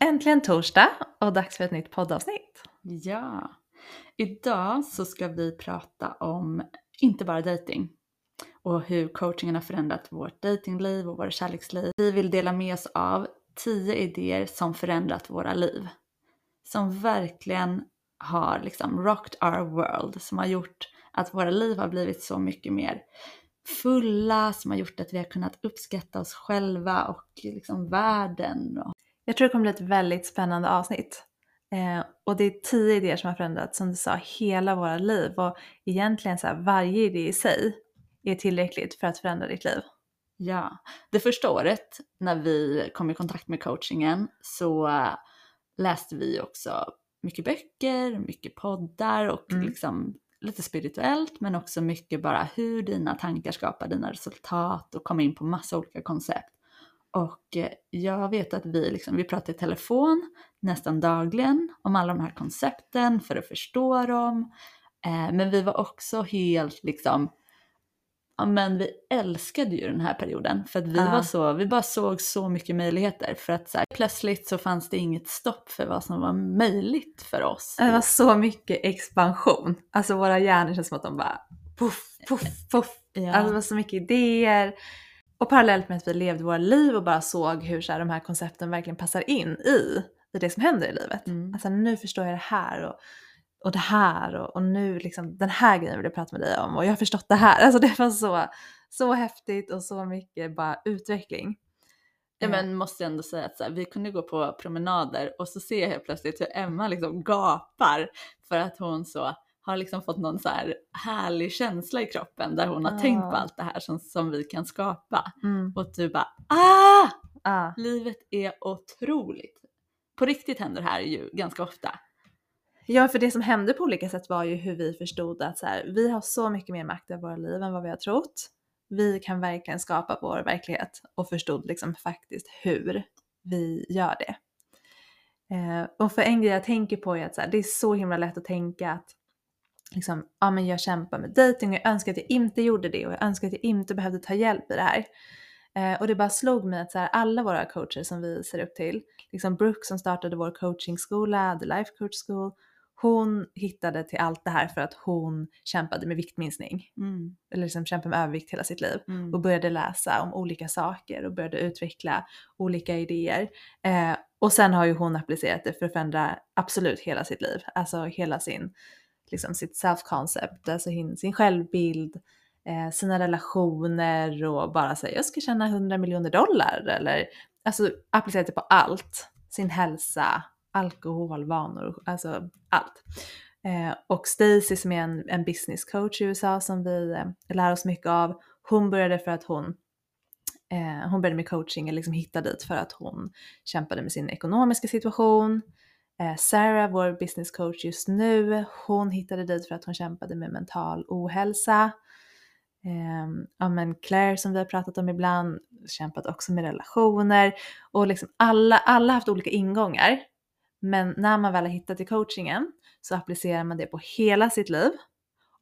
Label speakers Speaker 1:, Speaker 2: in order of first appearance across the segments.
Speaker 1: Äntligen torsdag och dags för ett nytt poddavsnitt.
Speaker 2: Ja, idag så ska vi prata om inte bara dating och hur coachingen har förändrat vårt datingliv och våra kärleksliv. Vi vill dela med oss av 10 idéer som förändrat våra liv. Som verkligen har liksom rocked our world, som har gjort att våra liv har blivit så mycket mer fulla, som har gjort att vi har kunnat uppskatta oss själva och liksom världen.
Speaker 1: Jag tror det kommer bli ett väldigt spännande avsnitt. Eh, och det är tio idéer som har förändrat, som du sa, hela våra liv. Och egentligen så här, varje idé i sig är tillräckligt för att förändra ditt liv.
Speaker 2: Ja, det första året när vi kom i kontakt med coachingen så äh, läste vi också mycket böcker, mycket poddar och
Speaker 1: Mm.
Speaker 2: liksom lite spirituellt men också mycket bara hur dina tankar skapar dina resultat och kom in på massa olika koncept. Och eh, jag vet att vi, liksom, vi pratar i telefon nästan dagligen om alla de här koncepten för att förstå dem. Eh, men vi var också helt liksom, ja men vi älskade ju den här perioden för att vi
Speaker 1: Ja.
Speaker 2: var så, vi bara såg så mycket möjligheter för att så här, plötsligt så fanns det inget stopp för vad som var möjligt för oss.
Speaker 1: Det var så mycket expansion. Alltså våra hjärnor känns som att de bara puff, puff, puff.
Speaker 2: Ja.
Speaker 1: Alltså det var så mycket idéer. Och parallellt med att vi levde våra liv och bara såg hur så här, de här koncepten verkligen passar in i, i det som händer i livet.
Speaker 2: Mm.
Speaker 1: Alltså nu förstår jag det här och, och det här och, och nu liksom den här grejen vill jag prata med dig om och jag har förstått det här. Alltså det var så, så häftigt och så mycket bara utveckling.
Speaker 2: Ja
Speaker 1: Eh,
Speaker 2: men måste ändå säga att så här, vi kunde gå på promenader och så ser jag helt plötsligt hur Emma liksom gapar för att hon så har liksom fått någon så här härlig känsla i kroppen där hon har
Speaker 1: Ah.
Speaker 2: tänkt på allt det här som, som vi kan skapa.
Speaker 1: Mm,
Speaker 2: Och du bara ah!
Speaker 1: ah.
Speaker 2: Livet är otroligt. På riktigt händer det här ju ganska ofta.
Speaker 1: Ja, för det som hände på olika sätt var ju hur vi förstod att så här, vi har så mycket mer makt över våra liv än vad vi har trott. Vi kan verkligen skapa vår verklighet och förstod liksom faktiskt hur vi gör det. Eh, och för en grej jag tänker på är att så här, det är så himla lätt att tänka att liksom, ja, men jag kämpar med dating och jag önskar att jag inte gjorde det och jag önskar att jag inte behövde ta hjälp i det här. Eh, och det bara slog mig att så här, alla våra coacher som vi ser upp till, liksom Brooke som startade vår coachingskola, The Life Coach School, hon hittade till allt det här för att hon kämpade med viktminskning.
Speaker 2: Mm.
Speaker 1: Eller liksom kämpade med övervikt hela sitt liv.
Speaker 2: Mm.
Speaker 1: Och började läsa om olika saker och började utveckla olika idéer. Eh, och sen har ju hon applicerat det för att förändra absolut hela sitt liv. Alltså hela sin, liksom sitt self-concept, alltså sin självbild, eh, sina relationer och bara säga jag ska tjäna 100 miljoner dollar eller alltså applicerat det på allt. Sin hälsa, alkoholvanor, alltså allt. Eh, och Stacy som är en, en business coach i USA som vi eh, lär oss mycket av, hon började för att hon eh, hon började med coaching eller liksom hittade dit för att hon kämpade med sin ekonomiska situation. Eh, Sarah, vår business coach just nu, hon hittade dit för att hon kämpade med mental ohälsa. Ehm, ja, men Claire som vi har pratat om ibland, kämpat också med relationer. Och liksom alla, alla har haft olika ingångar. Men när man väl har hittat till coachingen så applicerar man det på hela sitt liv.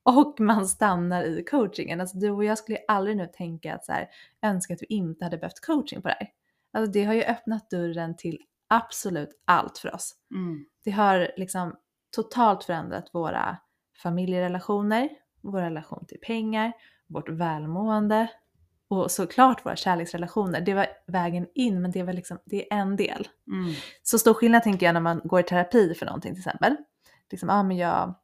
Speaker 1: Och man stannar i coachingen. Alltså du och jag skulle ju aldrig nu tänka att så här, önska att vi inte hade behövt coaching på det här. Alltså det har ju öppnat dörren till absolut allt för oss.
Speaker 2: Mm.
Speaker 1: Det har liksom totalt förändrat våra familjerelationer, vår relation till pengar, vårt välmående och såklart våra kärleksrelationer. Det var vägen in men det var liksom, det är en del.
Speaker 2: Mm.
Speaker 1: Så stor skillnad tänker jag när man går i terapi för någonting till exempel. Liksom, ah, men jag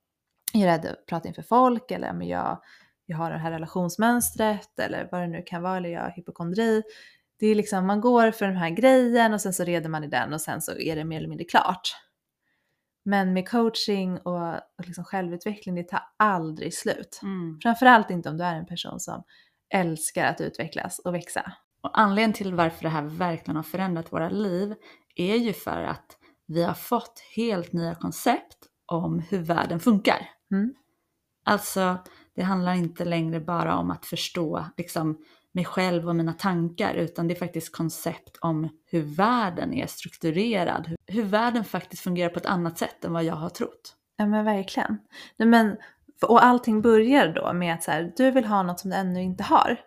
Speaker 1: är rädd att prata inför folk eller men jag, jag har det här relationsmönstret eller vad det nu kan vara eller jag har hypokondri. Det är liksom, man går för den här grejen och sen så reder man i den och sen så är det mer eller mindre klart. Men med coaching och, och liksom självutveckling, det tar aldrig slut.
Speaker 2: Mm.
Speaker 1: Framförallt inte om du är en person som älskar att utvecklas och växa.
Speaker 2: Och anledningen till varför det här verkligen har förändrat våra liv är ju för att vi har fått helt nya koncept om hur världen funkar.
Speaker 1: Mm.
Speaker 2: Alltså, det handlar inte längre bara om att förstå liksom, mig själv och mina tankar, utan det är faktiskt koncept om hur världen är strukturerad, hur, hur världen faktiskt fungerar på ett annat sätt än vad jag har trott.
Speaker 1: Ja men verkligen. Men, och allting börjar då med att så här, du vill ha något som du ännu inte har.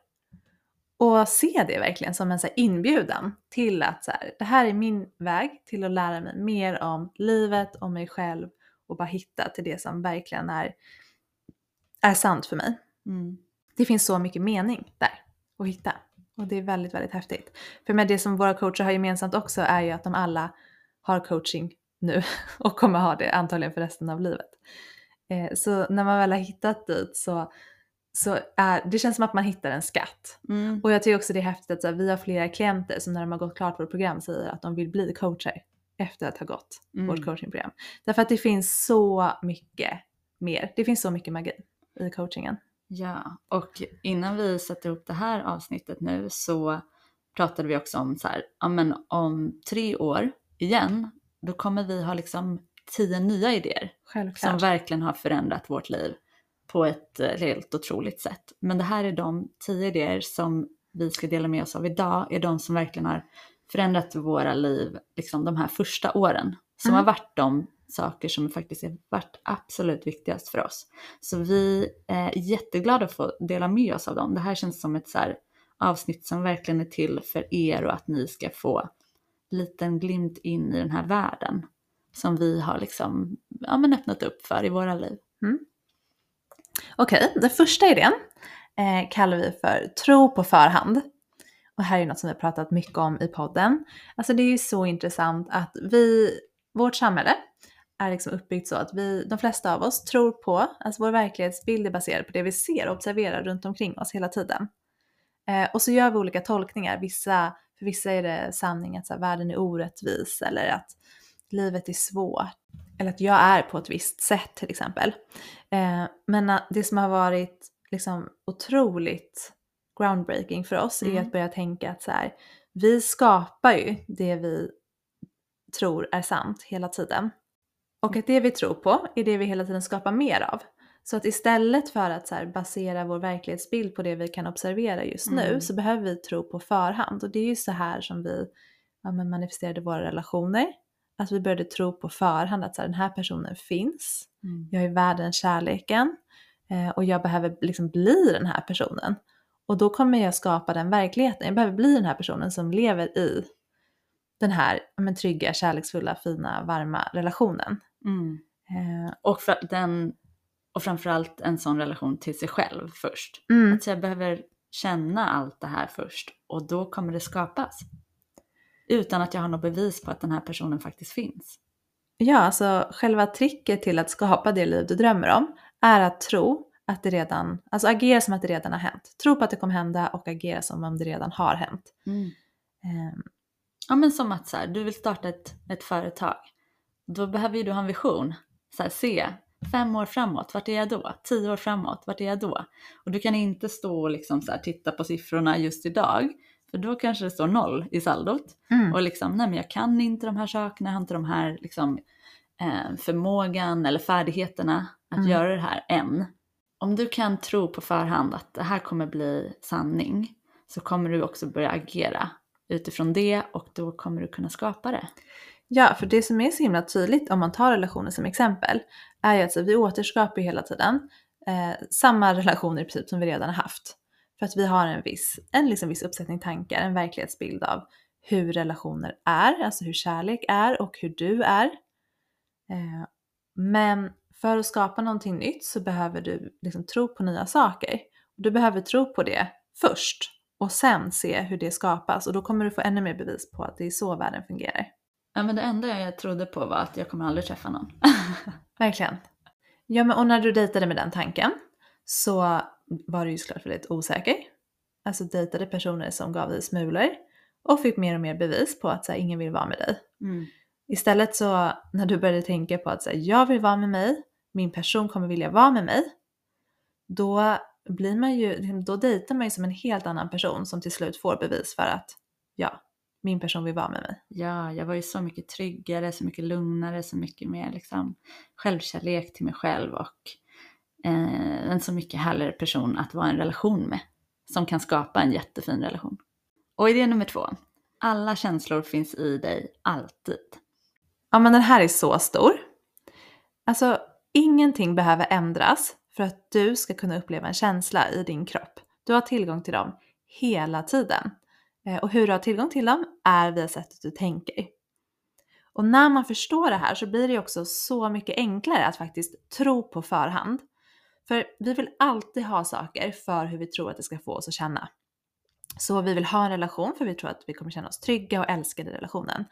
Speaker 1: Och se det verkligen som en så inbjudan till att så här, det här är min väg till att lära mig mer om livet, om mig själv och bara hitta till det som verkligen är, är sant för mig.
Speaker 2: Mm.
Speaker 1: Det finns så mycket mening där att hitta. Och det är väldigt, väldigt häftigt. För med det som våra coacher har gemensamt också är ju att de alla har coaching nu och kommer ha det antagligen för resten av livet. Eh, så när man väl har hittat dit så, så är det känns som att man hittar en skatt.
Speaker 2: Mm.
Speaker 1: Och jag tycker också det är häftigt att så här, vi har flera klienter som när de har gått klart vårt program säger att de vill bli coacher efter att ha gått
Speaker 2: Mm.
Speaker 1: vårt coachingprogram. Därför att det finns så mycket mer. Det finns så mycket magi i coachingen.
Speaker 2: Ja, och innan vi satte ihop det här avsnittet nu så pratade vi också om så här, ja men om tre år igen, då kommer vi ha liksom tio nya idéer som
Speaker 1: Självklart.
Speaker 2: verkligen har förändrat vårt liv på ett eh, helt otroligt sätt. Men det här är de tio idéer som vi ska dela med oss av idag, är de som verkligen har förändrat våra liv liksom de här första åren. Som
Speaker 1: Mm.
Speaker 2: har varit de saker som faktiskt har varit absolut viktigast för oss. Så vi eh, är jätteglada att få dela med oss av dem. Det här känns som ett så här avsnitt som verkligen är till för er och att ni ska få liten glimt in i den här världen som vi har liksom, ja, men öppnat upp för i våra liv. Mm.
Speaker 1: Okej, den första idén eh, kallar vi för tro på förhand. Och här är något som vi har pratat mycket om i podden. Alltså det är ju så intressant att vi, vårt samhälle är liksom uppbyggt så att vi, de flesta av oss tror på, alltså vår verklighetsbild är baserad på det vi ser och observerar runt omkring oss hela tiden. Eh, och så gör vi olika tolkningar. Vissa, för vissa är det sanning att så här, världen är orättvis eller att livet är svårt. Eller att jag är på ett visst sätt till exempel. Eh, men det som har varit liksom otroligt groundbreaking för oss är
Speaker 2: Mm.
Speaker 1: att börja tänka att så här, vi skapar ju det vi tror är sant hela tiden. Och att det vi tror på är det vi hela tiden skapar mer av. Så att istället för att så basera vår verklighetsbild på det vi kan observera just nu
Speaker 2: Mm.
Speaker 1: så behöver vi tro på förhand. Och det är ju så här som vi ja, manifesterade våra relationer. Att vi började tro på förhand att så här, den här personen finns jag är värd den kärleken eh, och jag behöver liksom bli den här personen. Och då kommer jag skapa den verkligheten. Jag behöver bli den här personen som lever i den här men, trygga, kärleksfulla, fina, varma relationen.
Speaker 2: Mm.
Speaker 1: Eh,
Speaker 2: Och, för den, och framförallt en sån relation till sig själv först.
Speaker 1: mm,
Speaker 2: Att jag behöver känna allt det här först och då kommer det skapas. Utan att jag har något bevis på att den här personen faktiskt finns.
Speaker 1: ja, alltså själva tricket till att skapa det liv du drömmer om är att tro att det redan, alltså agera som att det redan har hänt. Tro på att det kommer hända och agera som om det redan har hänt. Eh,
Speaker 2: Ja men som att så här, du vill starta ett, ett företag. Då behöver ju du ha en vision. Så här, se, fem år framåt, vart är jag då? Tio år framåt, vart är jag då? Och du kan inte stå och liksom så här, titta på siffrorna just idag. För då kanske det står noll i saldot.
Speaker 1: mm,
Speaker 2: Och liksom, nej men jag kan inte de här sakerna, jag har inte de här liksom, eh, förmågan eller färdigheterna att
Speaker 1: Mm.
Speaker 2: göra det här än. Om du kan tro på förhand att det här kommer bli sanning så kommer du också börja agera utifrån det och då kommer du kunna skapa det.
Speaker 1: Ja, för det som är så himla tydligt om man tar relationer som exempel är ju att vi återskapar hela tiden eh, samma relationer i princip som vi redan har haft. För att vi har en viss, en liksom viss uppsättning tankar, en verklighetsbild av hur relationer är, alltså hur kärlek är och hur du är. Eh, men för att skapa någonting nytt så behöver du liksom tro på nya saker. Du behöver tro på det först och sen se hur det skapas och då kommer du få ännu mer bevis på att det är så världen fungerar.
Speaker 2: Ja men det enda jag trodde på var att jag kommer aldrig träffa någon.
Speaker 1: Verkligen. Ja, men och när du dejtade med den tanken så var du ju såklart väldigt osäker. Alltså dejtade personer som gav dig smulor och fick mer och mer bevis på att så här, ingen vill vara med dig.
Speaker 2: Mm.
Speaker 1: Istället så när du började tänka på att så här, jag vill vara med mig, min person kommer vilja vara med mig, då blir man ju, liksom, då dejtar man ju som en helt annan person som till slut får bevis för att ja, min person vill vara med mig.
Speaker 2: Ja, jag var ju så mycket tryggare, så mycket lugnare, så mycket mer liksom självkärlek till mig själv och eh, en så mycket härligare person att vara i en relation med. Som kan skapa en jättefin relation. Och idé nummer två. Alla känslor finns i dig alltid.
Speaker 1: Ja men den här är så stor. Alltså ingenting behöver ändras för att du ska kunna uppleva en känsla i din kropp. Du har tillgång till dem hela tiden. Eh, och hur du har tillgång till dem är via sättet du tänker. Och när man förstår det här så blir det också så mycket enklare att faktiskt tro på förhand. För vi vill alltid ha saker för hur vi tror att det ska få oss att känna. Så vi vill ha en relation för vi tror att vi kommer känna oss trygga och älskade i relationen.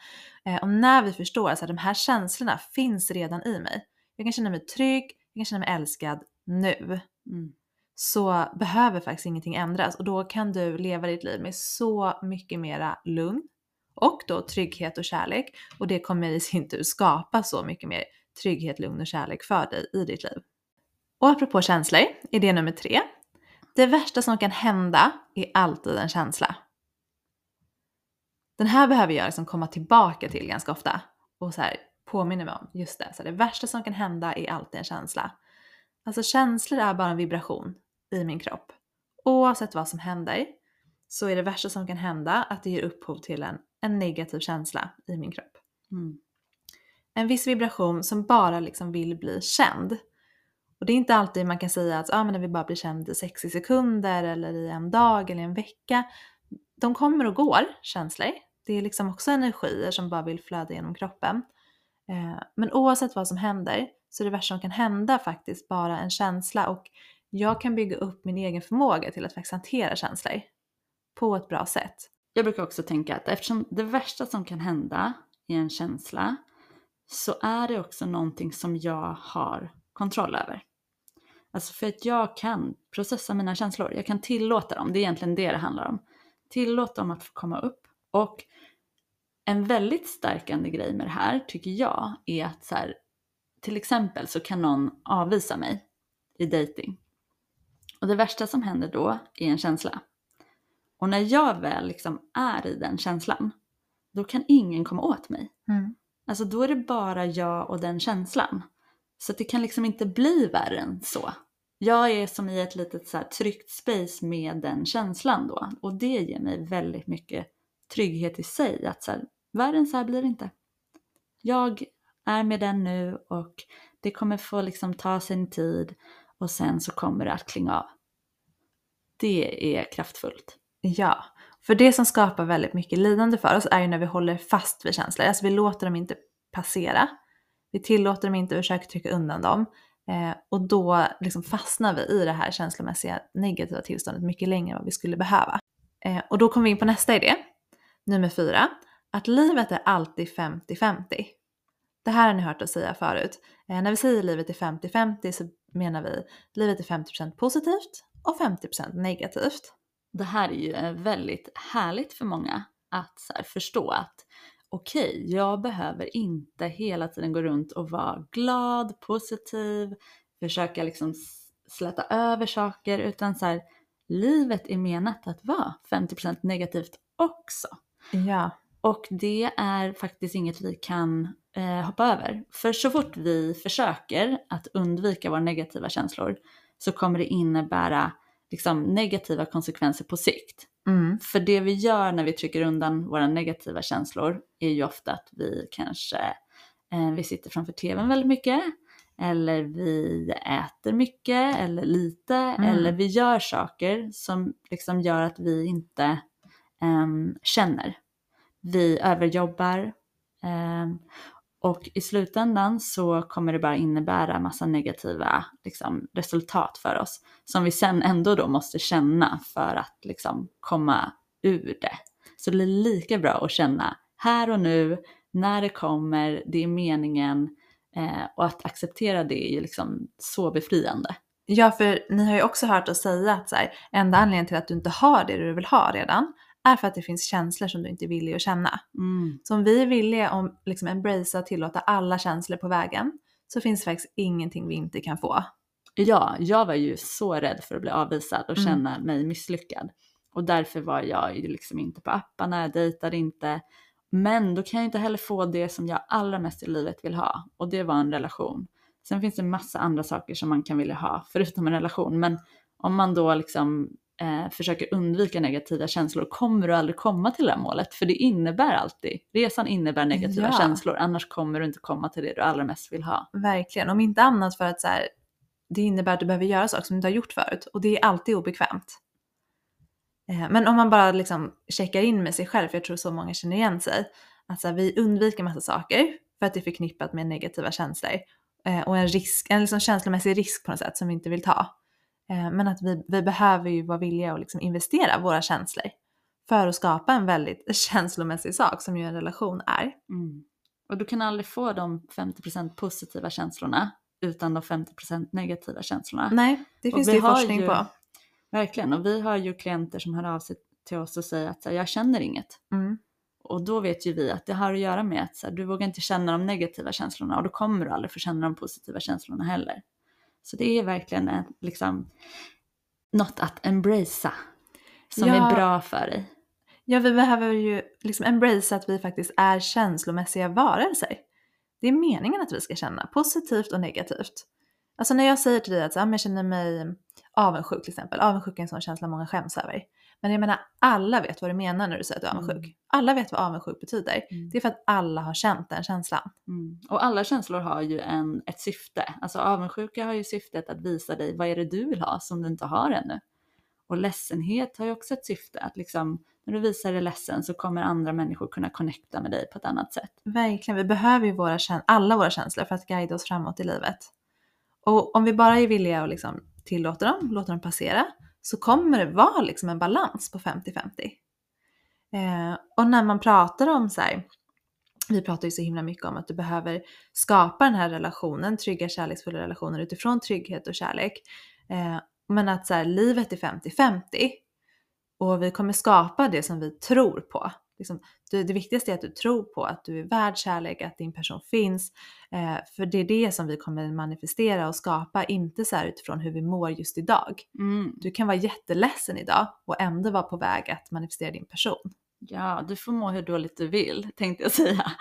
Speaker 1: Eh, och när vi förstår att de här känslorna finns redan i mig. Jag kan känna mig trygg, jag kan känna mig älskad nu.
Speaker 2: Mm.
Speaker 1: Så behöver faktiskt ingenting ändras och då kan du leva ditt liv med så mycket mera lugn och då trygghet och kärlek. Och det kommer i sin tur skapa så mycket mer trygghet, lugn och kärlek för dig i ditt liv. Och apropå känslor, idé nummer tre. Det värsta som kan hända är alltid en känsla. Den här behöver jag liksom komma tillbaka till ganska ofta och så här påminner mig om just det. Så det värsta som kan hända är alltid en känsla. Alltså känslor är bara en vibration i min kropp. Oavsett vad som händer så är det värsta som kan hända att det ger upphov till en, en negativ känsla i min kropp.
Speaker 2: Mm.
Speaker 1: En viss vibration som bara liksom vill bli känd. Och det är inte alltid man kan säga att ah, men när vi bara blir känd i 60 sekunder eller i en dag eller en vecka. De kommer och går, känslor. Det är liksom också energier som bara vill flöda genom kroppen. Eh, men oavsett vad som händer så är det värsta som kan hända faktiskt bara en känsla och jag kan bygga upp min egen förmåga till att faktiskt hantera känslor på ett bra sätt.
Speaker 2: Jag brukar också tänka att eftersom det värsta som kan hända är en känsla så är det också någonting som jag har kontroll över. Alltså för att jag kan processa mina känslor, jag kan tillåta dem, det är egentligen det det handlar om. Tillåta dem att få komma upp. Och en väldigt stärkande grej med det här tycker jag är att så här, till exempel så kan någon avvisa mig i dating. Och det värsta som händer då är en känsla. Och när jag väl liksom är i den känslan, då kan ingen komma åt mig.
Speaker 1: Mm.
Speaker 2: Alltså då är det bara jag och den känslan. Så det kan liksom inte bli värre än så. Jag är som i ett litet så här tryggt space med den känslan då. Och det ger mig väldigt mycket trygghet i sig. Att så här, värre än så här blir det inte. Jag är med den nu och det kommer få liksom ta sin tid och sen så kommer det att klinga av. Det är kraftfullt.
Speaker 1: Ja, för det som skapar väldigt mycket lidande för oss är ju när vi håller fast vid känslor. Alltså vi låter dem inte passera. Vi tillåter dem inte och försöker trycka undan dem. Eh, och då liksom fastnar vi i det här känslomässiga negativa tillståndet mycket längre än vad vi skulle behöva. Eh, och då kommer vi in på nästa idé, nummer fyra. Att livet är alltid 50-50. Det här har ni hört oss säga förut. Eh, när vi säger livet är 50-50 så menar vi livet är 50% positivt och 50% negativt.
Speaker 2: Det här är ju eh, väldigt härligt för många att så här, förstå att okej, okay, jag behöver inte hela tiden gå runt och vara glad, positiv, försöka liksom släta över saker utan så här, livet är menat att vara 50% negativt också.
Speaker 1: Ja.
Speaker 2: Och det är faktiskt inget vi kan eh, hoppa över. För så fort vi försöker att undvika våra negativa känslor så kommer det innebära liksom, negativa konsekvenser på sikt.
Speaker 1: Mm.
Speaker 2: För det vi gör när vi trycker undan våra negativa känslor är ju ofta att vi kanske eh, vi sitter framför tvn väldigt mycket eller vi äter mycket eller lite mm. eller vi gör saker som liksom gör att vi inte eh, känner. Vi överjobbar ehm, och i slutändan så kommer det bara innebära massa negativa liksom, resultat för oss som vi sen ändå då måste känna för att liksom, komma ur det. Så det är lika bra att känna här och nu, när det kommer, det är meningen eh, och att acceptera det är ju liksom så befriande.
Speaker 1: Ja, för ni har ju också hört oss säga att så här, enda anledningen till att du inte har det du vill ha redan är för att det finns känslor som du inte är villig att känna.
Speaker 2: Mm.
Speaker 1: Så om vi är villiga att liksom embracea och tillåta alla känslor på vägen så finns faktiskt ingenting vi inte kan få.
Speaker 2: Ja, jag var ju så rädd för att bli avvisad och
Speaker 1: Mm.
Speaker 2: känna mig misslyckad. Och därför var jag ju liksom inte på apparna, jag dejtade inte. Men då kan jag inte heller få det som jag allra mest i livet vill ha. Och det var en relation. Sen finns det massa andra saker som man kan vilja ha förutom en relation. Men om man då liksom eh, försöker undvika negativa känslor kommer du aldrig komma till det här målet. För det innebär alltid, resan innebär negativa
Speaker 1: Ja.
Speaker 2: känslor. Annars kommer du inte komma till det du allra mest vill ha.
Speaker 1: Verkligen, om inte annat för att så här, det innebär att du behöver göra saker som du inte har gjort förut och det är alltid obekvämt. Eh, Men om man bara liksom checkar in med sig själv, för jag tror så många känner igen sig, att så här, vi undviker massa saker för att det är förknippat med negativa känslor eh, och en, risk, en liksom känslomässig risk på något sätt som vi inte vill ta. Eh, Men att vi, vi behöver ju vara villiga att liksom investera våra känslor för att skapa en väldigt känslomässig sak som ju en relation är.
Speaker 2: Mm. Och du kan aldrig få de 50% positiva känslorna utan de 50% negativa känslorna.
Speaker 1: Nej, det finns det ju forskning
Speaker 2: ju-
Speaker 1: på.
Speaker 2: Verkligen, och vi har ju klienter som hör av sig till oss och säger att här, jag känner inget.
Speaker 1: Mm.
Speaker 2: Och då vet ju vi att det har att göra med att här, du vågar inte känna de negativa känslorna och då kommer du aldrig få känna de positiva känslorna heller. Så det är verkligen en, liksom något att embracea som
Speaker 1: Ja.
Speaker 2: är bra för dig.
Speaker 1: Ja, vi behöver ju liksom embrace att vi faktiskt är känslomässiga varelser. Det är meningen att vi ska känna positivt och negativt. Alltså när jag säger till dig att så, jag känner mig avundsjuk till exempel. Avundsjuk är en sån känsla många skäms över. Men jag menar, alla vet vad du menar när du säger att du är avundsjuk.
Speaker 2: Mm.
Speaker 1: Alla vet vad avundsjuk betyder.
Speaker 2: Mm.
Speaker 1: Det är för att alla har känt den känslan.
Speaker 2: Mm. Och alla känslor har ju en, ett syfte. Alltså avundsjuka har ju syftet att visa dig vad är det du vill ha som du inte har ännu. Och ledsenhet har ju också ett syfte att liksom när du visar dig ledsen så kommer andra människor kunna connecta med dig på ett annat sätt.
Speaker 1: Verkligen, vi behöver ju våra, alla våra känslor för att guida oss framåt i livet. Och om vi bara är villiga och liksom tillåter dem, låter dem passera, så kommer det vara liksom en balans på 50-50. Eh, och när man pratar om så här, vi pratar ju så himla mycket om att du behöver skapa den här relationen, trygga kärleksfulla relationer utifrån trygghet och kärlek. Eh, men att så här, livet är 50-50 och vi kommer skapa det som vi tror på. Liksom, det, det viktigaste är att du tror på att du är värd kärlek, att din person finns. Eh, för det är det som vi kommer manifestera och skapa, inte så utifrån hur vi mår just idag.
Speaker 2: Mm.
Speaker 1: Du kan vara jätteledsen idag och ändå vara på väg att manifestera din person.
Speaker 2: Ja, du får må hur dåligt du vill tänkte jag säga.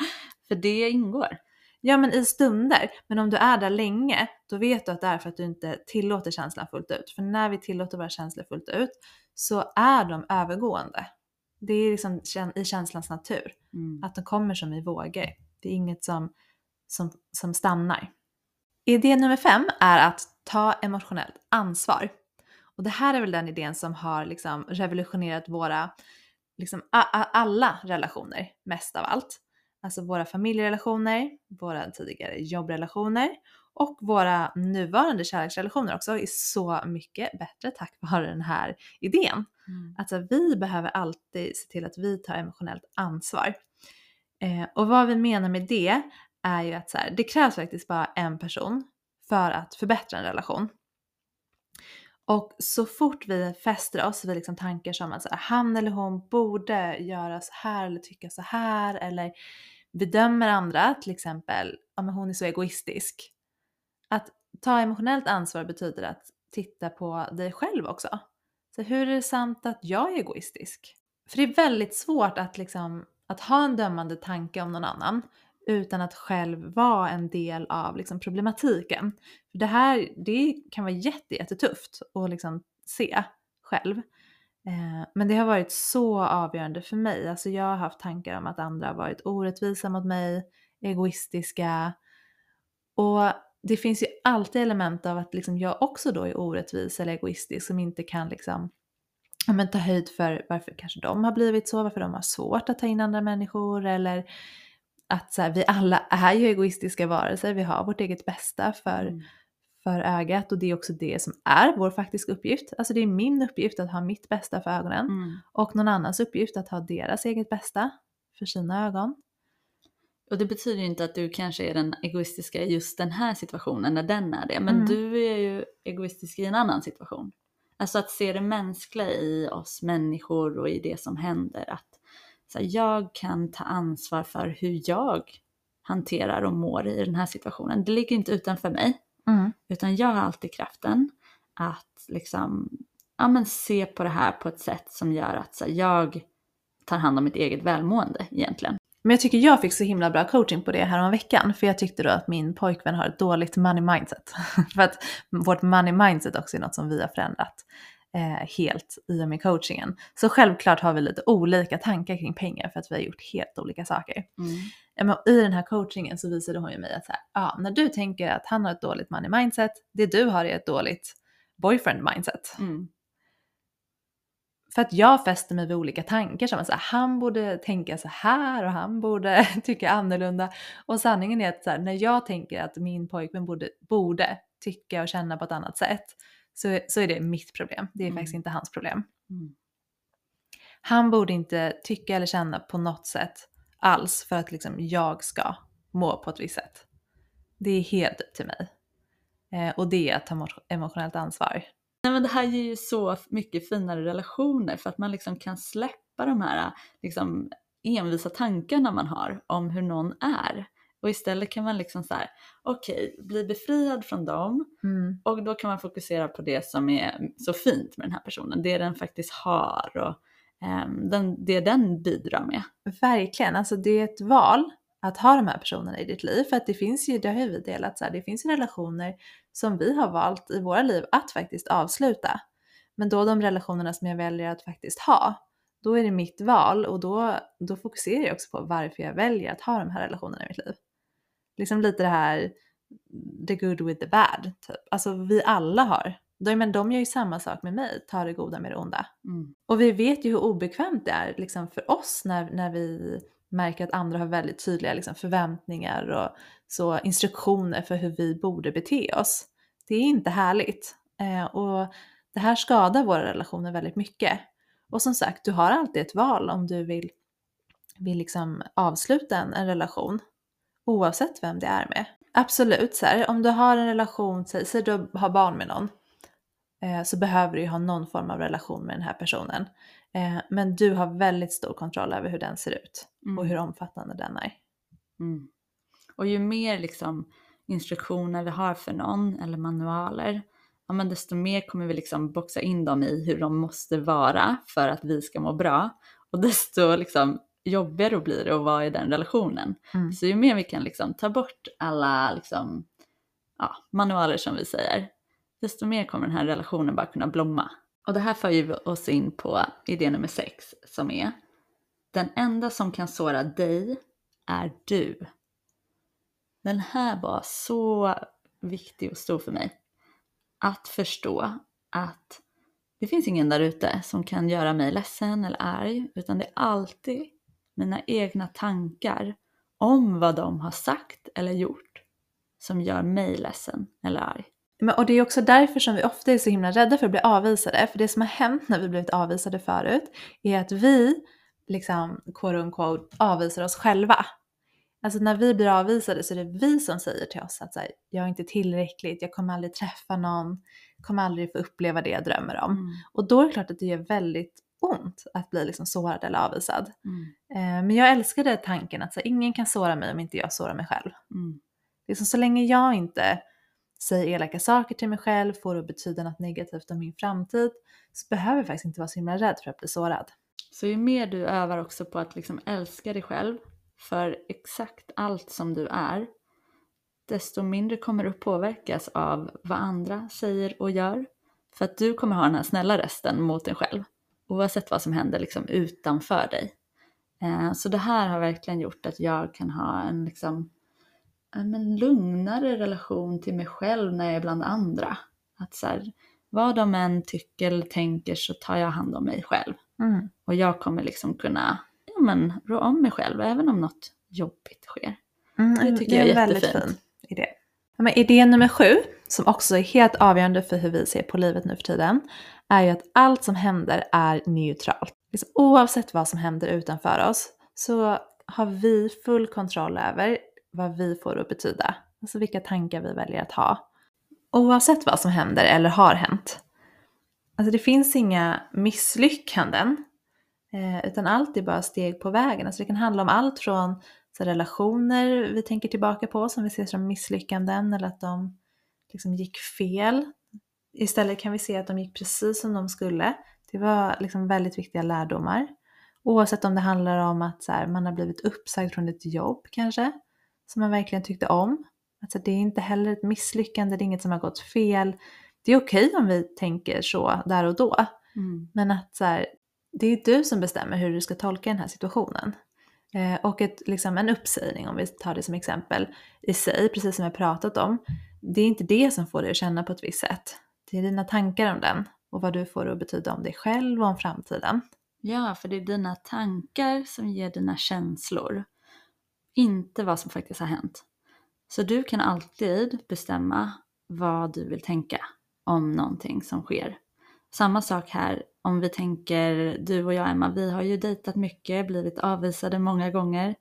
Speaker 2: För det ingår.
Speaker 1: Ja men i stunder, men om du är där länge, då vet du att det är för att du inte tillåter känslan fullt ut. För när vi tillåter våra känslor fullt ut så är de övergående. Det är liksom i känslans natur.
Speaker 2: Mm.
Speaker 1: Att de kommer som i vågor. Det är inget som, som, som stannar. Idé nummer fem är att ta emotionellt ansvar. Och det här är väl den idén som har liksom revolutionerat våra, liksom alla relationer mest av allt. Alltså våra familjerelationer, våra tidigare jobbrelationer och våra nuvarande kärleksrelationer också är så mycket bättre tack vare den här idén.
Speaker 2: Mm.
Speaker 1: Alltså vi behöver alltid se till att vi tar emotionellt ansvar. Eh, och vad vi menar med det är ju att så här, det krävs faktiskt bara en person för att förbättra en relation. Och så fort vi fäster oss vid liksom tankar som att så här, han eller hon borde göra så här eller tycka så här eller bedömer andra, till exempel, ja men hon är så egoistisk. Att ta emotionellt ansvar betyder att titta på dig själv också. Så hur är det sant att jag är egoistisk? För det är väldigt svårt att, liksom, att ha en dömande tanke om någon annan utan att själv vara en del av liksom, problematiken. För det här det kan vara jätte, jättetufft att liksom, se själv. Eh, men det har varit så avgörande för mig. Alltså jag har haft tankar om att andra har varit orättvisa mot mig, egoistiska. Och det finns ju alltid element av att liksom jag också då är orättvis eller egoistisk som inte kan liksom, men ta höjd för varför kanske de har blivit så, varför de har svårt att ta in andra människor eller att så här, vi alla är ju egoistiska varelser, vi har vårt eget bästa för,
Speaker 2: Mm.
Speaker 1: för ögat och det är också det som är vår faktiska uppgift. Alltså det är min uppgift att ha mitt bästa för ögonen
Speaker 2: Mm.
Speaker 1: och någon annans uppgift att ha deras eget bästa för sina ögon.
Speaker 2: Och det betyder ju inte att du kanske är den egoistiska i just den här situationen när den är det. Men
Speaker 1: Mm.
Speaker 2: du är ju egoistisk i en annan situation. Alltså att se det mänskliga i oss människor och i det som händer. Att så här, jag kan ta ansvar för hur jag hanterar och mår i den här situationen. Det ligger inte utanför mig.
Speaker 1: Mm.
Speaker 2: Utan jag har alltid kraften att liksom, ja, men se på det här på ett sätt som gör att så här, jag tar hand om mitt eget välmående egentligen.
Speaker 1: Men jag tycker jag fick så himla bra coaching på det här om veckan för jag tyckte då att min pojkvän har ett dåligt money mindset. för att vårt money mindset också är något som vi har förändrat eh, helt i och med coachingen. Så självklart har vi lite olika tankar kring pengar för att vi har gjort helt olika saker. Men I den här coachingen så visade hon ju mig att så här, ja, när du tänker att han har ett dåligt money mindset, det du har är ett dåligt boyfriend mindset.
Speaker 2: Mm.
Speaker 1: För att jag fäster mig vid olika tankar som att han borde tänka så här och han borde tycka annorlunda. Och sanningen är att här, när jag tänker att min pojkvän borde, borde tycka och känna på ett annat sätt så, så är det mitt problem. Det är
Speaker 2: Mm.
Speaker 1: faktiskt inte hans problem.
Speaker 2: Mm.
Speaker 1: Han borde inte tycka eller känna på något sätt alls för att liksom jag ska må på ett visst sätt. Det är helt upp till mig. Eh, och det är att ta mot- emotionellt ansvar.
Speaker 2: Nej, men det här ger ju så mycket finare relationer för att man liksom kan släppa de här liksom, envisa tankarna man har om hur någon är. Och istället kan man liksom så här, okej, bli befriad från dem
Speaker 1: Mm.
Speaker 2: och då kan man fokusera på det som är så fint med den här personen, det den faktiskt har och ehm, den, det den bidrar med.
Speaker 1: Verkligen, alltså det är ett val att ha de här personerna i ditt liv. För att det finns ju, det har ju vi delat så här, det finns ju relationer som vi har valt i våra liv att faktiskt avsluta. Men då de relationerna som jag väljer att faktiskt ha, då är det mitt val och då, då fokuserar jag också på varför jag väljer att ha de här relationerna i mitt liv. Liksom lite det här the good with the bad, typ. Alltså vi alla har. De, men de gör ju samma sak med mig, ta det goda med det onda.
Speaker 2: Mm.
Speaker 1: Och vi vet ju hur obekvämt det är liksom, för oss när, när vi märker att andra har väldigt tydliga liksom, förväntningar och så instruktioner för hur vi borde bete oss. Det är inte härligt. Eh, och det här skadar våra relationer väldigt mycket. Och som sagt, du har alltid ett val om du vill, vill liksom avsluta en, en relation. Oavsett vem det är med. Absolut, så här, om du har en relation, säg, säg du har barn med någon eh, så behöver du ju ha någon form av relation med den här personen. Eh, men du har väldigt stor kontroll över hur den ser ut
Speaker 2: Mm.
Speaker 1: och hur omfattande den är.
Speaker 2: Mm. Och ju mer liksom instruktioner vi har för någon eller manualer, ja, men desto mer kommer vi liksom boxa in dem i hur de måste vara för att vi ska må bra. Och desto liksom jobbigare blir det att vara i den relationen.
Speaker 1: Mm.
Speaker 2: Så ju mer vi kan liksom ta bort alla liksom, ja, manualer som vi säger, desto mer kommer den här relationen bara kunna blomma. Och det här för ju oss in på idé nummer sex som är den enda som kan såra dig är du. Den här var så viktig och stor för mig. Att förstå att det finns ingen där ute som kan göra mig ledsen eller arg, utan det är alltid mina egna tankar om vad de har sagt eller gjort som gör mig ledsen eller arg.
Speaker 1: Men, och det är också därför som vi ofta är så himla rädda för att bli avvisade. För det som har hänt när vi blivit avvisade förut är att vi, liksom quote unquote, avvisar oss själva. Alltså när vi blir avvisade så är det vi som säger till oss att så här, jag är inte tillräckligt, jag kommer aldrig träffa någon, kommer aldrig få uppleva det jag drömmer om.
Speaker 2: Mm.
Speaker 1: Och då är det klart att det gör väldigt ont att bli liksom sårad eller avvisad.
Speaker 2: Mm.
Speaker 1: Eh, men jag älskade tanken att så här, ingen kan såra mig om inte jag sårar mig själv.
Speaker 2: Mm.
Speaker 1: Liksom, så länge jag inte säger elaka saker till mig själv, får det att betyda något negativt om min framtid, så behöver jag faktiskt inte vara så himla rädd för att bli sårad.
Speaker 2: Så ju mer du övar också på att liksom älska dig själv för exakt allt som du är, desto mindre kommer du påverkas av vad andra säger och gör. För att du kommer ha den här snälla rösten mot dig själv, oavsett vad som händer liksom utanför dig. Eh, så det här har verkligen gjort att jag kan ha en liksom, en en lugnare relation till mig själv när jag är bland andra. Att så här, vad de än tycker eller tänker så tar jag hand om mig själv.
Speaker 1: Mm.
Speaker 2: Och jag kommer liksom kunna ja, men, rå om mig själv även om något jobbigt sker.
Speaker 1: Mm,
Speaker 2: Det tycker jag är
Speaker 1: en väldigt
Speaker 2: jättefint.
Speaker 1: fin idé. Ja, men idé nummer sju, som också är helt avgörande för hur vi ser på livet nu för tiden, är ju att allt som händer är neutralt. Liksom, oavsett vad som händer utanför oss så har vi full kontroll över vad vi får att betyda. Alltså vilka tankar vi väljer att ha. Oavsett vad som händer eller har hänt. Alltså det finns inga misslyckanden. Eh, utan allt är bara steg på vägen. Alltså det kan handla om allt från så relationer vi tänker tillbaka på som vi ser som misslyckanden eller att de liksom gick fel. Istället kan vi se att de gick precis som de skulle. Det var liksom väldigt viktiga lärdomar. Oavsett om det handlar om att så här, man har blivit uppsagd från ett jobb kanske, som man verkligen tyckte om. Alltså det är inte heller ett misslyckande, det är inget som har gått fel. Det är okej om vi tänker så där och då.
Speaker 2: Mm.
Speaker 1: Men att så här, det är du som bestämmer hur du ska tolka den här situationen. Eh, och ett, liksom en uppsägning, om vi tar det som exempel, i sig, precis som jag pratat om, det är inte det som får dig att känna på ett visst sätt. Det är dina tankar om den och vad du får att betyda om dig själv och om framtiden.
Speaker 2: Ja, för det är dina tankar som ger dina känslor. Inte vad som faktiskt har hänt. Så du kan alltid bestämma vad du vill tänka om någonting som sker. Samma sak här om vi tänker, du och jag Emma, vi har ju dejtat mycket, blivit avvisade många gånger.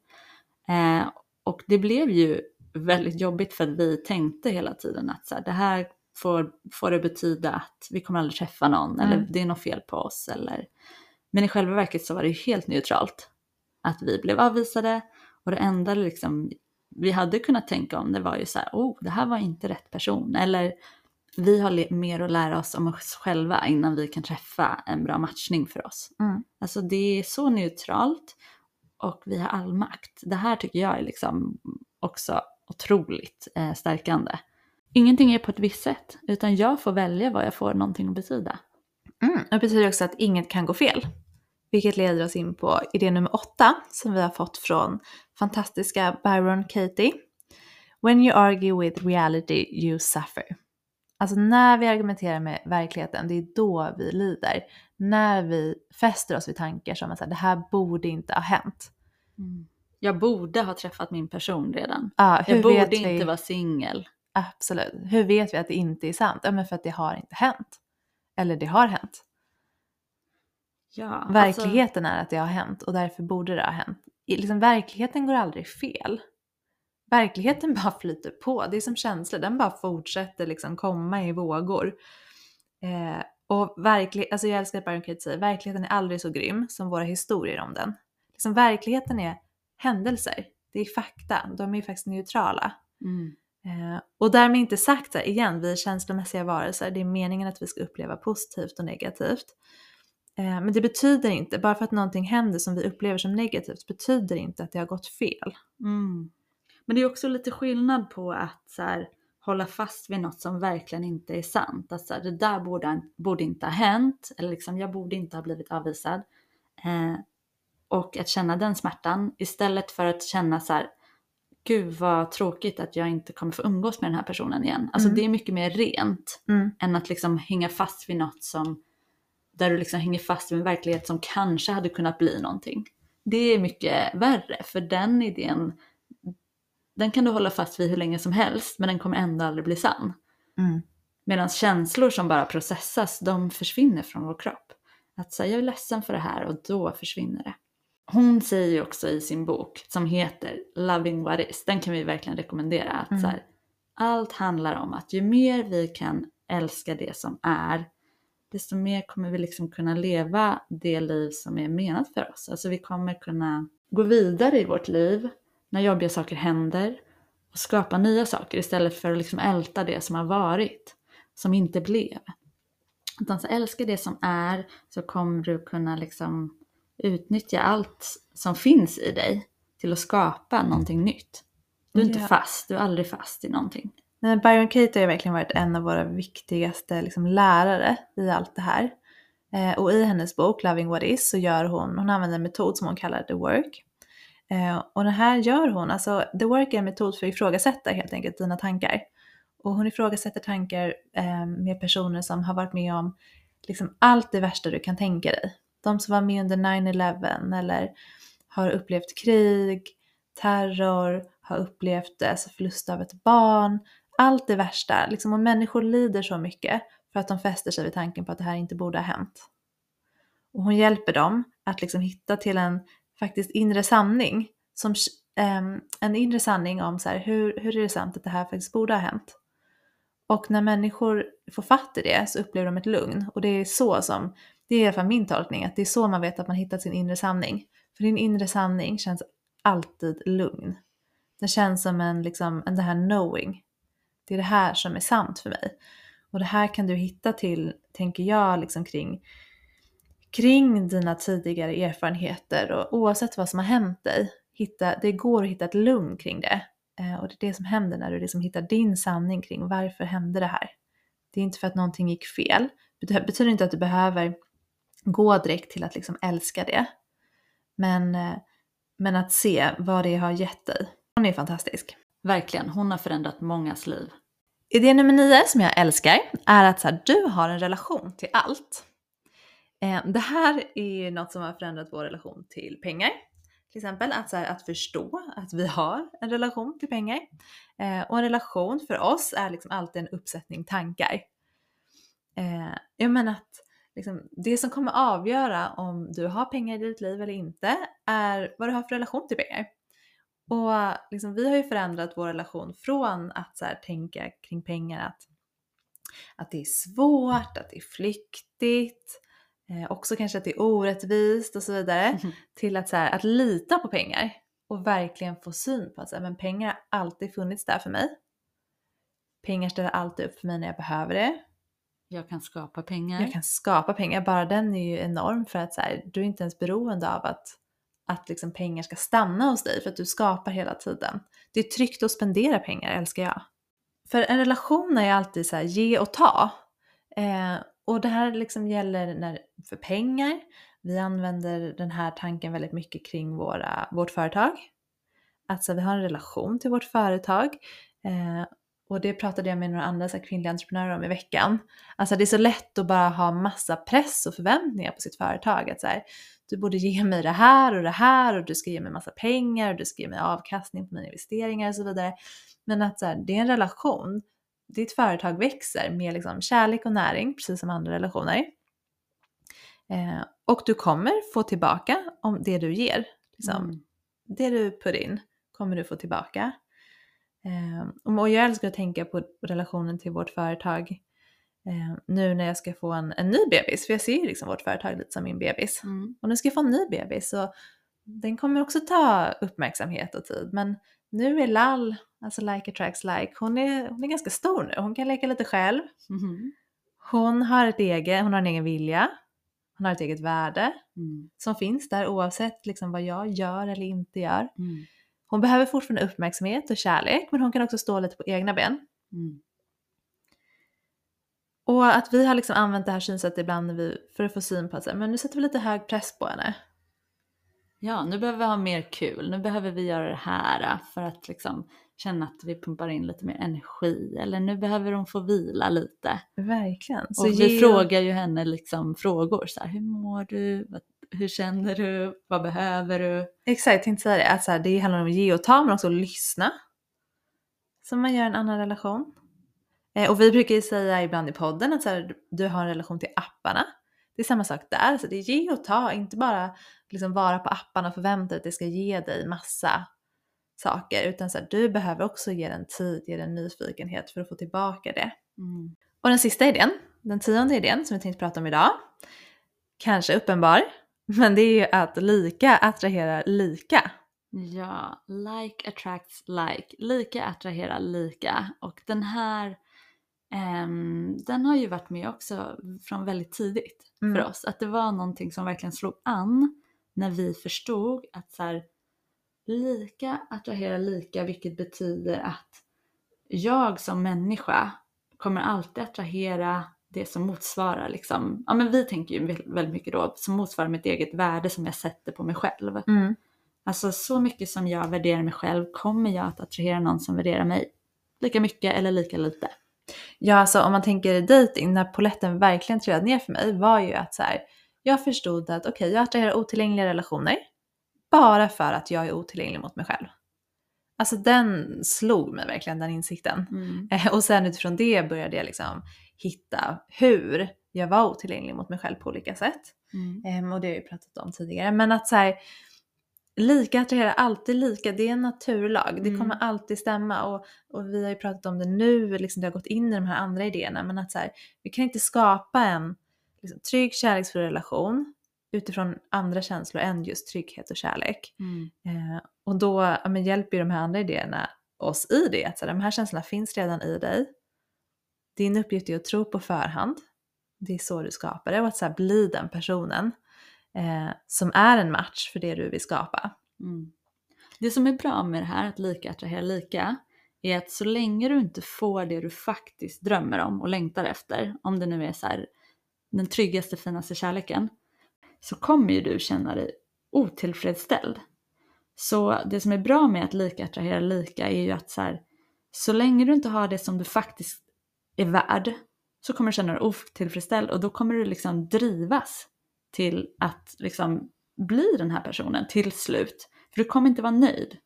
Speaker 2: Eh, och det blev ju väldigt jobbigt för att vi tänkte hela tiden att så här, det här får, får det betyda att vi kommer aldrig träffa någon
Speaker 1: Mm.
Speaker 2: eller det är något fel på oss. Eller... Men i själva verket så var det ju helt neutralt att vi blev avvisade och det enda liksom vi hade kunnat tänka om det var ju så här, oh det här var inte rätt person eller vi har mer att lära oss om oss själva innan vi kan träffa en bra matchning för oss.
Speaker 1: Mm.
Speaker 2: Alltså det är så neutralt och vi har all makt. Det här tycker jag är liksom också otroligt eh, stärkande. Ingenting är på ett visst sätt, utan jag får välja vad jag får någonting att betyda.
Speaker 1: Mm. Det betyder också att inget kan gå fel. Vilket leder oss in på idé nummer åtta som vi har fått från fantastiska Byron Katie. When you argue with reality you suffer. Alltså när vi argumenterar med verkligheten, det är då vi lider. När vi fäster oss vid tankar som att det här borde inte ha hänt.
Speaker 2: Jag borde ha träffat min person redan.
Speaker 1: Hur
Speaker 2: Jag borde
Speaker 1: vet
Speaker 2: inte
Speaker 1: vi?
Speaker 2: vara singel.
Speaker 1: Absolut. Hur vet vi att det inte är sant? Ja, men för att det har inte hänt. Eller det har hänt.
Speaker 2: Ja, alltså,
Speaker 1: Verkligheten är att det har hänt och därför borde det ha hänt. Liksom, verkligheten går aldrig fel. Verkligheten bara flyter på. Det är som känslor, den bara fortsätter liksom komma i vågor. Eh, och verklig, alltså jag älskar att Byron Katie säger, verkligheten är aldrig så grym som våra historier om den. Liksom, verkligheten är händelser, det är fakta, de är faktiskt neutrala.
Speaker 2: Mm.
Speaker 1: Eh, och därmed inte sagt här, igen, vi är känslomässiga varelser, det är meningen att vi ska uppleva positivt och negativt. Eh, men det betyder inte, bara för att någonting händer som vi upplever som negativt, betyder inte att det har gått fel.
Speaker 2: Mm. Men det är också lite skillnad på att så här, hålla fast vid något som verkligen inte är sant. Att så här, det där borde, borde inte ha hänt, eller liksom, jag borde inte ha blivit avvisad. Eh, och att känna den smärtan istället för att känna så här, gud vad tråkigt att jag inte kommer få umgås med den här personen igen. Alltså
Speaker 1: Mm.
Speaker 2: det är mycket mer rent
Speaker 1: Mm.
Speaker 2: än att liksom hänga fast vid något som, där du liksom hänger fast vid en verklighet som kanske hade kunnat bli någonting. Det är mycket värre, för den idén, den kan du hålla fast vid hur länge som helst, men den kommer ändå aldrig bli sann.
Speaker 1: Mm.
Speaker 2: Medan känslor som bara processas, de försvinner från vår kropp. Att säga jag är ledsen för det här och då försvinner det. Hon säger ju också i sin bok som heter Loving What Is, den kan vi verkligen rekommendera. Att
Speaker 1: Mm.
Speaker 2: så här, allt handlar om att ju mer vi kan älska det som är, desto mer kommer vi liksom kunna leva det liv som är menat för oss. Alltså vi kommer kunna gå vidare i vårt liv när jobbiga saker händer och skapa nya saker istället för att liksom älta det som har varit, som inte blev. Utan så älska det som är så kommer du kunna liksom utnyttja allt som finns i dig till att skapa någonting nytt. Du är inte
Speaker 1: Ja.
Speaker 2: fast, du är aldrig fast i någonting.
Speaker 1: Nej, Byron Katie har ju verkligen varit en av våra viktigaste liksom, lärare i allt det här. Eh, och i hennes bok Loving What Is så gör hon, hon använder en metod som hon kallar The Work. Eh, och det här gör hon, alltså The Work är en metod för att ifrågasätta helt enkelt dina tankar. Och hon ifrågasätter tankar eh, med personer som har varit med om liksom allt det värsta du kan tänka dig. De som var med under 9-11 eller har upplevt krig, terror, har upplevt alltså förlust av ett barn, allt det värsta. Liksom, och människor lider så mycket för att de fäster sig vid tanken på att det här inte borde ha hänt. Och hon hjälper dem att liksom hitta till en faktiskt inre sanning. Som, ehm, en inre sanning om så här, hur, hur är det sant att det här faktiskt borde ha hänt. Och när människor får fatt i det så upplever de ett lugn. Och det är så som, det är i alla fall min tolkning, att det är så man vet att man hittat sin inre sanning. För din inre sanning känns alltid lugn. Den känns som en, liksom, en det här knowing. Det är det här som är sant för mig. Och det här kan du hitta till, tänker jag, liksom kring, kring dina tidigare erfarenheter och oavsett vad som har hänt dig, hitta, det går att hitta ett lugn kring det. Eh, och det är det som händer när du liksom hittar din sanning kring varför hände det här. Det är inte för att någonting gick fel. Det betyder inte att du behöver gå direkt till att liksom älska det. Men, eh, men att se vad det har gett dig. Hon är fantastisk.
Speaker 2: Verkligen, hon har förändrat mångas liv.
Speaker 1: Idé nummer nio som jag älskar är att så här, du har en relation till allt. Eh, det här är ju något som har förändrat vår relation till pengar. Till exempel att, så här, att förstå att vi har en relation till pengar. Eh, och en relation för oss är liksom alltid en uppsättning tankar. Eh, jag menar att liksom, det som kommer avgöra om du har pengar i ditt liv eller inte är vad du har för relation till pengar. Och liksom, vi har ju förändrat vår relation från att så här, tänka kring pengar att, att det är svårt, att det är flyktigt, eh, också kanske att det är orättvist och så vidare, mm. till att, så här, att lita på pengar och verkligen få syn på att så här, men pengar har alltid funnits där för mig. Pengar ställer alltid upp för mig när jag behöver det.
Speaker 2: Jag kan skapa pengar.
Speaker 1: Jag kan skapa pengar, bara den är ju enorm för att så här, du är inte ens beroende av att att liksom pengar ska stanna hos dig för att du skapar hela tiden. Det är tryggt att spendera pengar älskar jag. För en relation är alltid så här, ge och ta. Eh, och det här liksom gäller när, för pengar. Vi använder den här tanken väldigt mycket kring våra, vårt företag. Alltså vi har en relation till vårt företag. Eh, och det pratade jag med några andra så här, kvinnliga entreprenörer om i veckan. Alltså det är så lätt att bara ha massa press och förväntningar på sitt företag. Att så här, du borde ge mig det här och det här och du ska ge mig massa pengar och du ska ge mig avkastning på mina investeringar och så vidare. Men att så här, det är en relation. Ditt företag växer med liksom kärlek och näring, precis som andra relationer. Eh, och du kommer få tillbaka om det du ger. Liksom. Mm. Det du put in kommer du få tillbaka. Eh, och jag älskar att tänka på relationen till vårt företag eh, nu när jag ska få en, en ny bebis, för jag ser ju liksom vårt företag lite som min bebis. Mm. Och nu ska jag få en ny bebis och den kommer också ta uppmärksamhet och tid. Men nu är Lall, alltså Like Attracts Like, hon är, hon är ganska stor nu. Hon kan leka lite själv. Mm. Hon har ett eget, hon har en egen vilja. Hon har ett eget värde mm. som finns där oavsett liksom vad jag gör eller inte gör. Mm. Hon behöver fortfarande uppmärksamhet och kärlek men hon kan också stå lite på egna ben. Mm. Och att vi har liksom använt det här synsättet ibland vi, för att få syn på att men nu sätter vi lite hög press på henne.
Speaker 2: Ja, nu behöver vi ha mer kul, nu behöver vi göra det här för att liksom känna att vi pumpar in lite mer energi eller nu behöver hon få vila lite.
Speaker 1: Verkligen.
Speaker 2: Så och vi ge... frågar ju henne liksom frågor så här, hur mår du? Hur känner du? Vad behöver du?
Speaker 1: Exakt, jag tänkte säga det. Att så här, det handlar om att ge och ta men också att lyssna. Som man gör en annan relation. Eh, och vi brukar ju säga ibland i podden att så här, du har en relation till apparna. Det är samma sak där, så det är ge och ta, inte bara liksom vara på apparna och förvänta dig att det ska ge dig massa saker, utan så här, du behöver också ge den tid, ge den nyfikenhet för att få tillbaka det. Mm. Och den sista idén, den tionde idén som vi tänkte prata om idag, kanske uppenbar, men det är ju att lika attraherar lika.
Speaker 2: Ja, like attracts like. Lika attraherar lika. Och den här Um, den har ju varit med också från väldigt tidigt mm. för oss. Att det var någonting som verkligen slog an när vi förstod att så här, lika attraherar lika vilket betyder att jag som människa kommer alltid attrahera det som motsvarar liksom, ja men vi tänker ju väldigt mycket då, som motsvarar mitt eget värde som jag sätter på mig själv. Mm. Alltså så mycket som jag värderar mig själv kommer jag att attrahera någon som värderar mig lika mycket eller lika lite.
Speaker 1: Ja, alltså om man tänker dating, när poletten verkligen trillade ner för mig var ju att så här, jag förstod att okej, okay, jag attraherar otillgängliga relationer bara för att jag är otillgänglig mot mig själv. Alltså den slog mig verkligen, den insikten. Mm. Eh, och sen utifrån det började jag liksom hitta hur jag var otillgänglig mot mig själv på olika sätt. Mm. Um, och det har jag ju pratat om tidigare. Men att så här, lika attraherar alltid lika, det är en naturlag. Mm. Det kommer alltid stämma och, och vi har ju pratat om det nu, liksom det har gått in i de här andra idéerna, men att så här, vi kan inte skapa en liksom, trygg kärleksfull relation utifrån andra känslor än just trygghet och kärlek. Mm. Eh, och då ja, men hjälper ju de här andra idéerna oss i det. Att så här, de här känslorna finns redan i dig. Din uppgift är att tro på förhand. Det är så du skapar det och att så här, bli den personen eh, som är en match för det du vill skapa.
Speaker 2: Mm. Det som är bra med det här, att lika attraherar lika, är att så länge du inte får det du faktiskt drömmer om och längtar efter, om det nu är så här, den tryggaste, finaste kärleken, så kommer ju du känna dig otillfredsställd. Så det som är bra med att lika attraherar lika är ju att så, här, så länge du inte har det som du faktiskt är värd så kommer du känna dig otillfredsställd och då kommer du liksom drivas till att liksom bli den här personen till slut. För du kommer inte vara nöjd.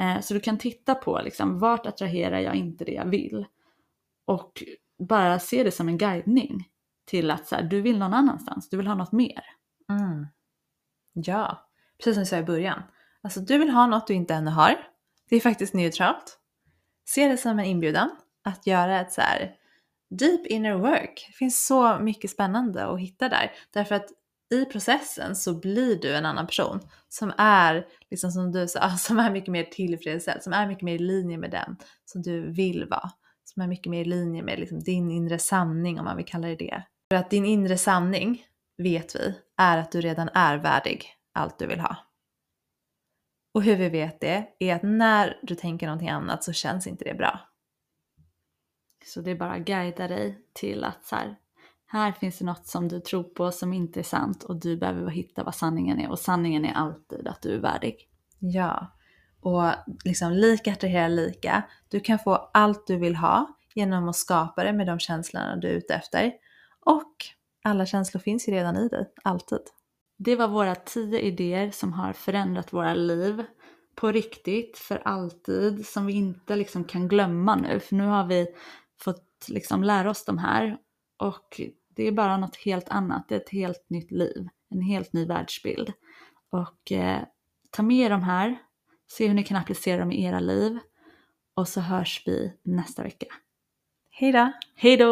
Speaker 2: Eh, så du kan titta på liksom, vart attraherar jag inte det jag vill? Och bara se det som en guidning till att så här, du vill någon annanstans, du vill ha något mer.
Speaker 1: Mm. Ja, precis som jag sa i början. Alltså du vill ha något du inte ännu har. Det är faktiskt neutralt. Se det som en inbjudan att göra ett så här deep inner work. Det finns så mycket spännande att hitta där. Därför att i processen så blir du en annan person som är, liksom som du sa, som är mycket mer tillfredsställd, som är mycket mer i linje med den som du vill vara. Som är mycket mer i linje med liksom din inre sanning om man vill kalla det det. För att din inre sanning, vet vi, är att du redan är värdig allt du vill ha. Och hur vi vet det är att när du tänker någonting annat så känns inte det bra.
Speaker 2: Så det är bara att guida dig till att så här, här finns det något som du tror på som inte är sant och du behöver hitta vad sanningen är och sanningen är alltid att du är värdig.
Speaker 1: Ja, och liksom lika attraherar lika. Du kan få allt du vill ha genom att skapa det med de känslorna du är ute efter. Och alla känslor finns ju redan i dig, alltid.
Speaker 2: Det var våra tio idéer som har förändrat våra liv på riktigt, för alltid, som vi inte liksom kan glömma nu. För nu har vi liksom lära oss de här och det är bara något helt annat, det är ett helt nytt liv, en helt ny världsbild. Och eh, ta med de här, se hur ni kan applicera dem i era liv och så hörs vi nästa vecka.
Speaker 1: Hej då!
Speaker 2: Hej då!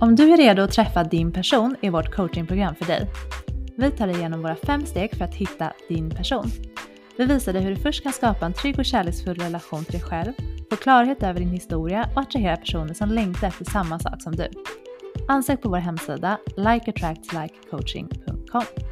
Speaker 1: Om du är redo att träffa din person är vårt coachingprogram för dig. Vi tar dig igenom våra fem steg för att hitta din person. Vi visar dig hur du först kan skapa en trygg och kärleksfull relation till dig själv, få klarhet över din historia och attrahera personer som längtar efter samma sak som du. Ansök på vår hemsida likeattractslikecoaching.com